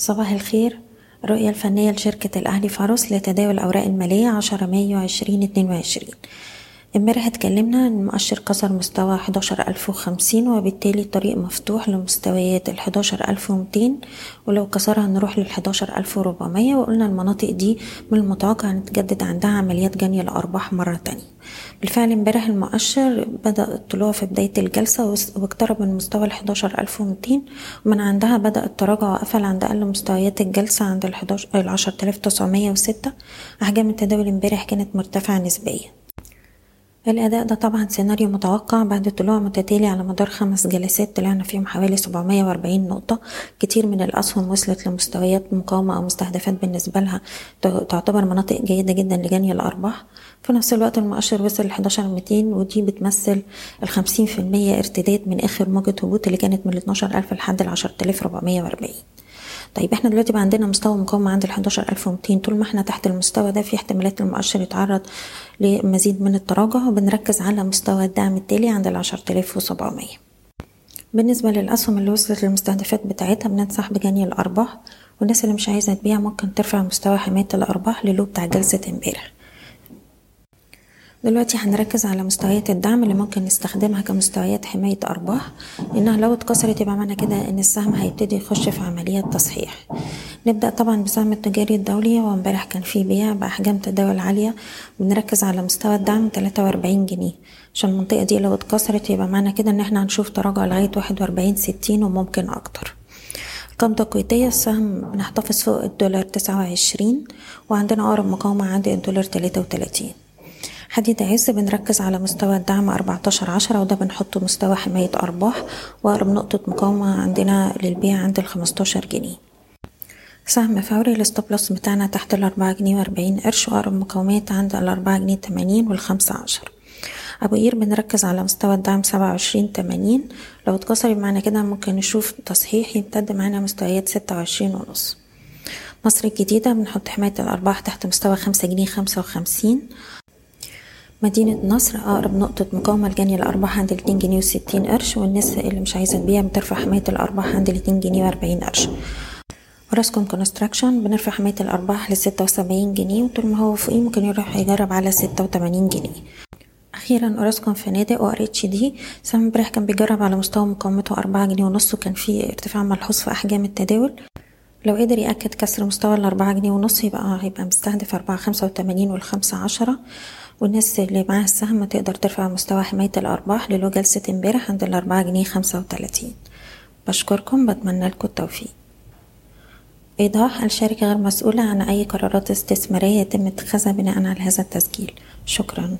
صباح الخير. الرؤية الفنية لشركة الأهلي فاروس لتداول الأوراق المالية عشرة مايو عشرين اتنين وعشرين. امبارح اتكلمنا ان المؤشر كسر مستوى حداشر ألف وخمسين وبالتالي الطريق مفتوح لمستويات ألف ومتين. ولو كسرها نروح ألف وربعمية وقلنا المناطق دي من المتوقع إن عندها عمليات جني الأرباح مرة تانية. بالفعل امبارح المؤشر بدأ الطلوع في بداية الجلسة واقترب من مستوى ألف ومتين. ومن عندها بدأ التراجع وقفل عند أقل مستويات الجلسة عند تسعمية وستة. أحجام التداول امبارح كانت مرتفعة نسبيا. الأداء ده طبعا سيناريو متوقع بعد طلوع متتالي على مدار خمس جلسات طلعنا فيهم حوالي 740 نقطة. كتير من الأسهم وصلت لمستويات مقاومة أو مستهدفات بالنسبة لها تعتبر مناطق جيدة جدا لجني الأرباح. في نفس الوقت المؤشر وصل ل 11200 ودي بتمثل ال 50% ارتداد من آخر موجة هبوط اللي كانت من 12000 لحد ال 10440 طيب إحنا دلوقتي بقى عندنا مستوى مقاومة عند ال 11200 طول ما إحنا تحت المستوى ده في احتمالات المؤشر يتعرض لمزيد من التراجع وبنركز على مستوى الدعم التالي عند ال 10700 بالنسبة للأسهم اللي وصلت للمستهدفات بتاعتها بننصح بجني الأرباح والناس اللي مش عايزة تبيع ممكن ترفع مستوى حماية الأرباح للو بتاع جلسة امبارح. دلوقتي هنركز على مستويات الدعم اللي ممكن نستخدمها كمستويات حماية أرباح. إنها لو اتكسرت يبقى معنى كده إن السهم هيبتدي يخش في عمليات تصحيح. نبدأ طبعا بسهم التجاري الدولي. وامبارح كان في بيع بأحجام تداول عالية. بنركز على مستوى الدعم تلاتة وأربعين جنيه. عشان المنطقة دي لو اتكسرت يبقى معنى كده إن إحنا هنشوف تراجع لغاية واحد وأربعين ستين وممكن أكتر. القبضة الكويتية السهم بنحتفظ فوق الدولار تسعة وعشرين وعندنا أقرب مقاومة عند الدولار تلاتة وتلاتين. حديد عز بنركز على مستوى الدعم 14 عشرة وده بنحطه مستوى حماية أرباح وأقرب نقطة مقاومة عندنا للبيع عند ال 15 جنيه. سهم فوري ال stop loss بتاعنا تحت الأربعة جنيه وأربعين قرش وأقرب مقاومات عند الأربعة جنيه تمانين والخمسة عشر. أبو قير بنركز على مستوى الدعم سبعة وعشرين تمانين. لو اتكسر معنا كده ممكن نشوف تصحيح يمتد معانا مستويات ستة وعشرين ونص. مصر الجديدة بنحط حماية الأرباح تحت مستوى خمسة جنيه خمسة وخمسين. مدينة نصر أقرب نقطة مقاومة لجني الأرباح عند الاتنين جنيه وستين قرش والناس اللي مش عايزة تبيع بترفع حماية الأرباح عند الاتنين جنيه وأربعين قرش. أوراسكوم Construction بنرفع حماية الأرباح لستة وسبعين جنيه وطول ما هو فوقيه ممكن يروح يجرب على ستة وتمانين جنيه. أخيرا أوراسكوم فنادق OHD سهم امبارح كان بيجرب على مستوى مقاومته أربعة جنيه ونص وكان في ارتفاع ملحوظ في أحجام التداول. لو قدر يأكد كسر مستوى الأربعة جنيه ونص يبقى هيبقى مستهدف أربعة خمسة وتمانين والخمسة عشرة. والناس اللي معاها السهم تقدر ترفع مستوى حماية الأرباح للو جلسة امبارح عند الأربعة جنيه خمسة وتلاتين. بشكركم بتمنى لكم التوفيق. إيضاح الشركة غير مسؤولة عن أي قرارات استثمارية يتم اتخاذها بناء على هذا التسجيل. شكرا.